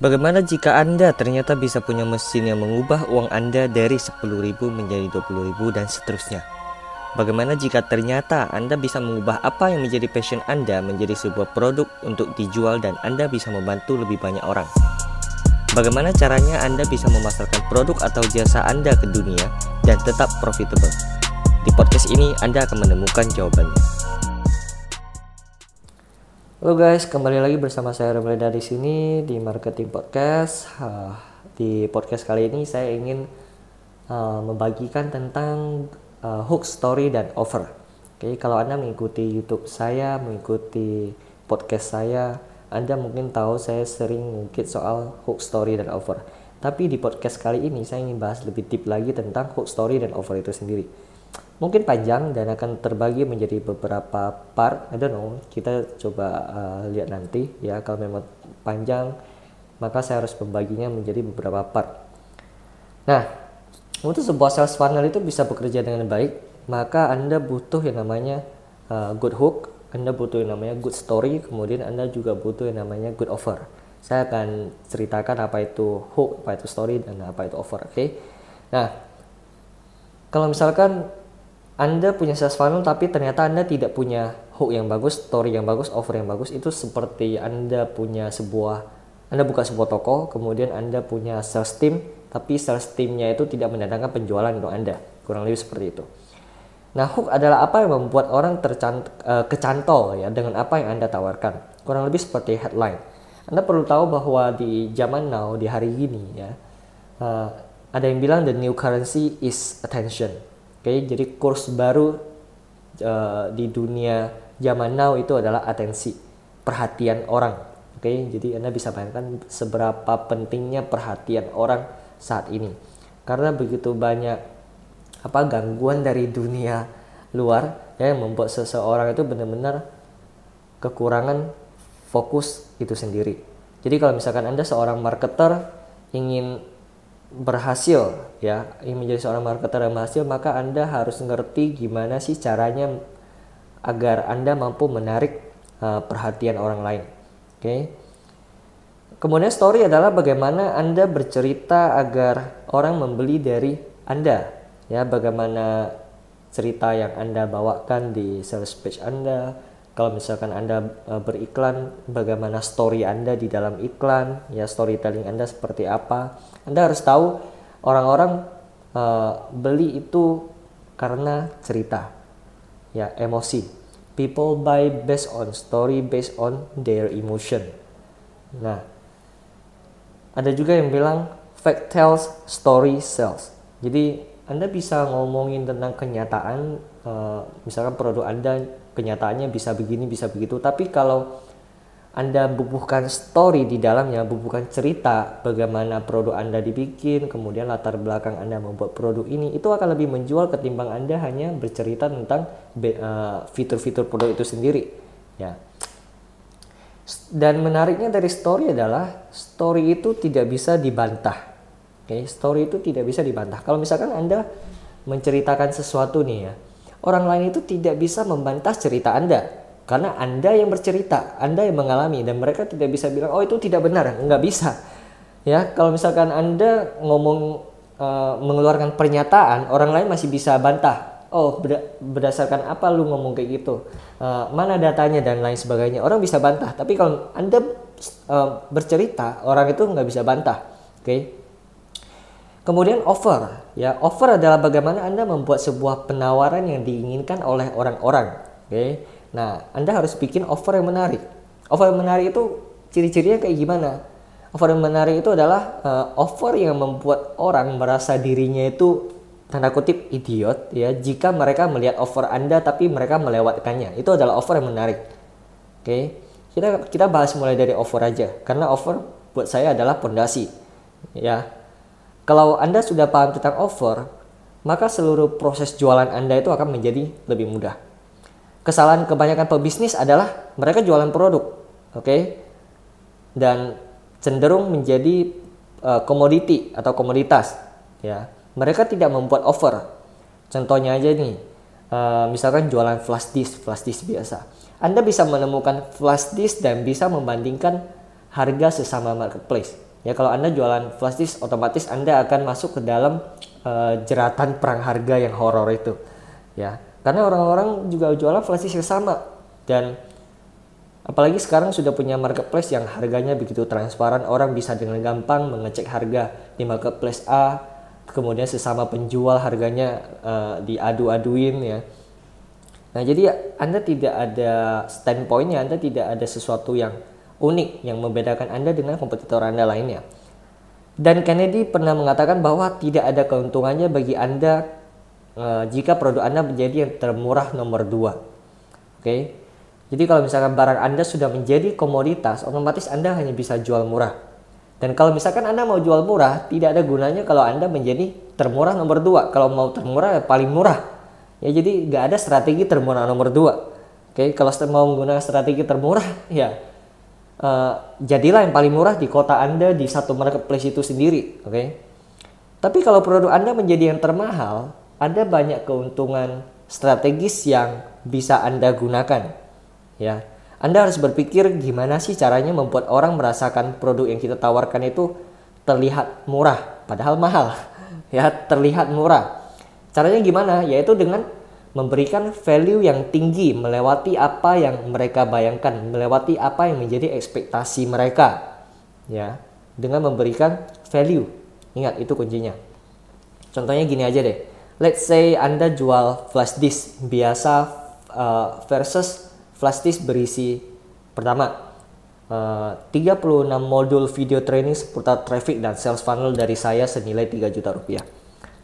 Bagaimana jika Anda ternyata bisa punya mesin yang mengubah uang Anda dari 10.000 menjadi 20.000 dan seterusnya? Bagaimana jika ternyata Anda bisa mengubah apa yang menjadi passion Anda menjadi sebuah produk untuk dijual dan Anda bisa membantu lebih banyak orang? Bagaimana caranya Anda bisa memasarkan produk atau jasa Anda ke dunia dan tetap profitable? Di podcast ini Anda akan menemukan jawabannya. Halo guys, kembali lagi bersama saya Remle dari sini di Marketing Podcast. Di podcast kali ini saya ingin membagikan tentang hook story dan offer. Oke, kalau Anda mengikuti YouTube saya, mengikuti podcast saya, Anda mungkin tahu saya sering mengukit soal hook story dan offer. Tapi di podcast kali ini saya ingin bahas lebih deep lagi tentang hook story dan offer itu sendiri mungkin panjang dan akan terbagi menjadi beberapa part. I don't know, kita coba uh, lihat nanti ya. Kalau memang panjang, maka saya harus membaginya menjadi beberapa part. Nah, untuk sebuah sales funnel itu bisa bekerja dengan baik, maka Anda butuh yang namanya uh, good hook, Anda butuh yang namanya good story, kemudian Anda juga butuh yang namanya good offer. Saya akan ceritakan apa itu hook, apa itu story, dan apa itu offer. Oke. Okay? Nah, kalau misalkan anda punya sales funnel tapi ternyata Anda tidak punya hook yang bagus, story yang bagus, offer yang bagus, itu seperti Anda punya sebuah Anda buka sebuah toko, kemudian Anda punya sales team, tapi sales teamnya itu tidak mendatangkan penjualan untuk Anda. Kurang lebih seperti itu. Nah, hook adalah apa yang membuat orang tercant uh, kecantol ya dengan apa yang Anda tawarkan. Kurang lebih seperti headline. Anda perlu tahu bahwa di zaman now, di hari ini ya, uh, ada yang bilang the new currency is attention Oke, jadi kurs baru uh, di dunia zaman now itu adalah atensi, perhatian orang. Oke, jadi Anda bisa bayangkan seberapa pentingnya perhatian orang saat ini. Karena begitu banyak apa gangguan dari dunia luar ya yang membuat seseorang itu benar-benar kekurangan fokus itu sendiri. Jadi kalau misalkan Anda seorang marketer ingin berhasil ya ingin menjadi seorang marketer yang berhasil maka anda harus ngerti gimana sih caranya agar anda mampu menarik uh, perhatian orang lain oke okay? kemudian story adalah bagaimana anda bercerita agar orang membeli dari anda ya bagaimana cerita yang anda bawakan di sales page anda kalau misalkan Anda uh, beriklan, bagaimana story Anda di dalam iklan, ya storytelling Anda seperti apa. Anda harus tahu orang-orang uh, beli itu karena cerita, ya emosi. People buy based on story, based on their emotion. Nah, ada juga yang bilang fact tells, story sells. Jadi Anda bisa ngomongin tentang kenyataan, uh, misalkan produk Anda kenyataannya bisa begini bisa begitu tapi kalau anda bubuhkan story di dalamnya, bubuhkan cerita bagaimana produk Anda dibikin, kemudian latar belakang Anda membuat produk ini, itu akan lebih menjual ketimbang Anda hanya bercerita tentang uh, fitur-fitur produk itu sendiri. Ya. Dan menariknya dari story adalah story itu tidak bisa dibantah. Oke, okay? story itu tidak bisa dibantah. Kalau misalkan Anda menceritakan sesuatu nih ya, orang lain itu tidak bisa membantah cerita Anda karena Anda yang bercerita, Anda yang mengalami dan mereka tidak bisa bilang oh itu tidak benar, nggak bisa. Ya, kalau misalkan Anda ngomong uh, mengeluarkan pernyataan, orang lain masih bisa bantah. Oh, berdasarkan apa lu ngomong kayak gitu? Uh, mana datanya dan lain sebagainya. Orang bisa bantah, tapi kalau Anda uh, bercerita, orang itu nggak bisa bantah. Oke. Okay? Kemudian offer, ya offer adalah bagaimana Anda membuat sebuah penawaran yang diinginkan oleh orang-orang. Oke, okay? nah Anda harus bikin offer yang menarik. Offer yang menarik itu ciri-cirinya kayak gimana? Offer yang menarik itu adalah uh, offer yang membuat orang merasa dirinya itu tanda kutip idiot ya jika mereka melihat offer Anda tapi mereka melewatkannya. Itu adalah offer yang menarik. Oke, okay? kita kita bahas mulai dari offer aja karena offer buat saya adalah pondasi. Ya, kalau Anda sudah paham tentang offer, maka seluruh proses jualan Anda itu akan menjadi lebih mudah. Kesalahan kebanyakan pebisnis adalah mereka jualan produk, oke? Okay? Dan cenderung menjadi uh, komoditi atau komoditas, ya. Mereka tidak membuat offer. Contohnya aja nih, uh, misalkan jualan flash disk, flash disk biasa. Anda bisa menemukan flash disk dan bisa membandingkan harga sesama marketplace Ya kalau Anda jualan flash disk otomatis Anda akan masuk ke dalam uh, jeratan perang harga yang horor itu. Ya. Karena orang-orang juga jualan flash disk yang sama dan apalagi sekarang sudah punya marketplace yang harganya begitu transparan, orang bisa dengan gampang mengecek harga di marketplace A, kemudian sesama penjual harganya uh, diadu-aduin ya. Nah, jadi Anda tidak ada standpointnya, Anda tidak ada sesuatu yang unik yang membedakan Anda dengan kompetitor Anda lainnya. Dan Kennedy pernah mengatakan bahwa tidak ada keuntungannya bagi Anda uh, jika produk Anda menjadi yang termurah nomor dua. Oke, okay? jadi kalau misalkan barang Anda sudah menjadi komoditas, otomatis Anda hanya bisa jual murah. Dan kalau misalkan Anda mau jual murah, tidak ada gunanya kalau Anda menjadi termurah nomor dua. Kalau mau termurah, ya paling murah. Ya jadi nggak ada strategi termurah nomor dua. Oke, okay? kalau mau menggunakan strategi termurah, ya uh, jadilah yang paling murah di kota Anda di satu marketplace itu sendiri, oke? Okay? Tapi kalau produk Anda menjadi yang termahal, ada banyak keuntungan strategis yang bisa Anda gunakan, ya. Anda harus berpikir gimana sih caranya membuat orang merasakan produk yang kita tawarkan itu terlihat murah, padahal mahal, ya terlihat murah. Caranya gimana? Yaitu dengan memberikan value yang tinggi melewati apa yang mereka bayangkan, melewati apa yang menjadi ekspektasi mereka. Ya, dengan memberikan value. Ingat itu kuncinya. Contohnya gini aja deh. Let's say Anda jual flash disk biasa uh, versus flash disk berisi pertama uh, 36 modul video training seputar traffic dan sales funnel dari saya senilai 3 juta rupiah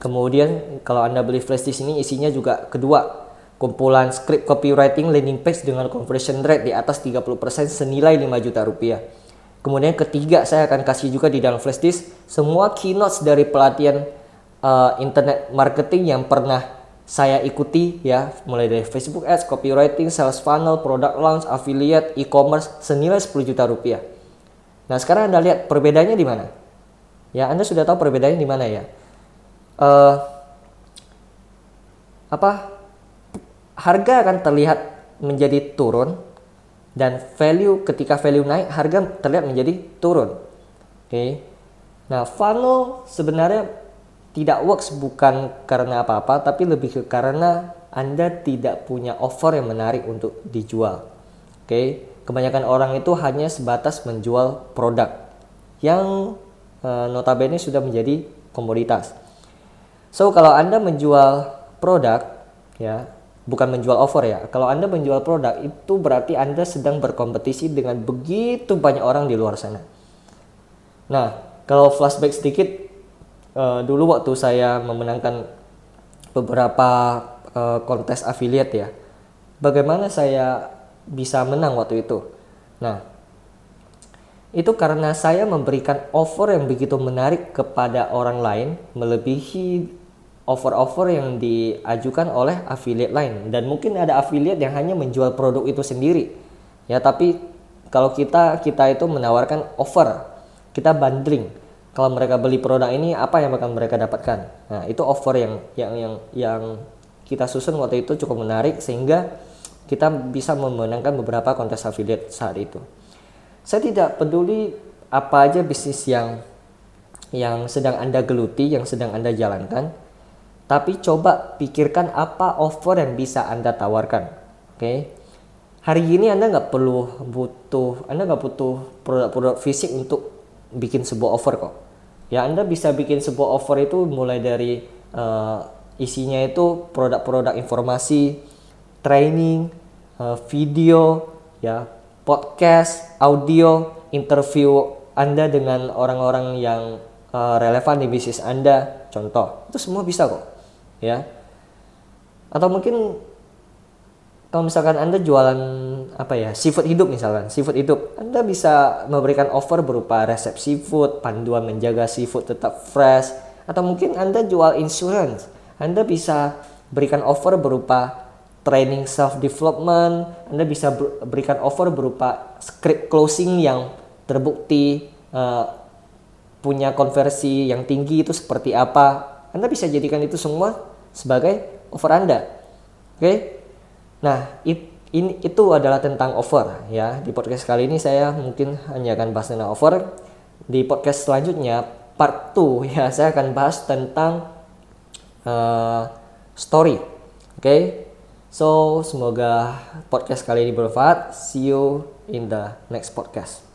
Kemudian kalau Anda beli flash disk ini isinya juga kedua kumpulan script copywriting landing page dengan conversion rate di atas 30% senilai 5 juta rupiah. Kemudian ketiga saya akan kasih juga di dalam flash disk semua keynotes dari pelatihan uh, internet marketing yang pernah saya ikuti ya mulai dari Facebook Ads, copywriting, sales funnel, product launch, affiliate, e-commerce senilai 10 juta rupiah. Nah sekarang Anda lihat perbedaannya di mana? Ya Anda sudah tahu perbedaannya di mana ya? Uh, apa harga akan terlihat menjadi turun dan value ketika value naik harga terlihat menjadi turun. Oke. Okay. Nah, funnel sebenarnya tidak works bukan karena apa-apa tapi lebih ke karena Anda tidak punya offer yang menarik untuk dijual. Oke. Okay. Kebanyakan orang itu hanya sebatas menjual produk yang uh, notabene sudah menjadi komoditas. So kalau Anda menjual produk ya, bukan menjual offer ya. Kalau Anda menjual produk itu berarti Anda sedang berkompetisi dengan begitu banyak orang di luar sana. Nah, kalau flashback sedikit uh, dulu waktu saya memenangkan beberapa uh, kontes affiliate ya. Bagaimana saya bisa menang waktu itu? Nah, itu karena saya memberikan offer yang begitu menarik kepada orang lain melebihi offer-offer yang diajukan oleh affiliate lain. Dan mungkin ada affiliate yang hanya menjual produk itu sendiri. Ya tapi kalau kita kita itu menawarkan offer kita bundling. Kalau mereka beli produk ini apa yang akan mereka dapatkan? Nah itu offer yang yang yang yang kita susun waktu itu cukup menarik sehingga kita bisa memenangkan beberapa kontes affiliate saat itu. Saya tidak peduli apa aja bisnis yang yang sedang anda geluti yang sedang anda jalankan tapi coba pikirkan apa offer yang bisa Anda tawarkan. Oke. Okay? Hari ini Anda nggak perlu butuh, Anda nggak butuh produk-produk fisik untuk bikin sebuah offer kok. Ya Anda bisa bikin sebuah offer itu mulai dari uh, isinya itu produk-produk informasi, training, uh, video, ya podcast, audio, interview Anda dengan orang-orang yang uh, relevan di bisnis Anda. Contoh, itu semua bisa kok ya. Atau mungkin kalau misalkan anda jualan apa ya seafood hidup misalkan seafood hidup anda bisa memberikan offer berupa resep seafood panduan menjaga seafood tetap fresh atau mungkin anda jual insurance. Anda bisa berikan offer berupa training self development anda bisa berikan offer berupa script closing yang terbukti uh, punya konversi yang tinggi itu seperti apa. Anda bisa jadikan itu semua sebagai offer Anda. Oke. Okay? Nah, it, ini itu adalah tentang offer ya. Di podcast kali ini saya mungkin hanya akan bahas tentang offer di podcast selanjutnya part 2 ya saya akan bahas tentang uh, story. Oke. Okay? So, semoga podcast kali ini bermanfaat. See you in the next podcast.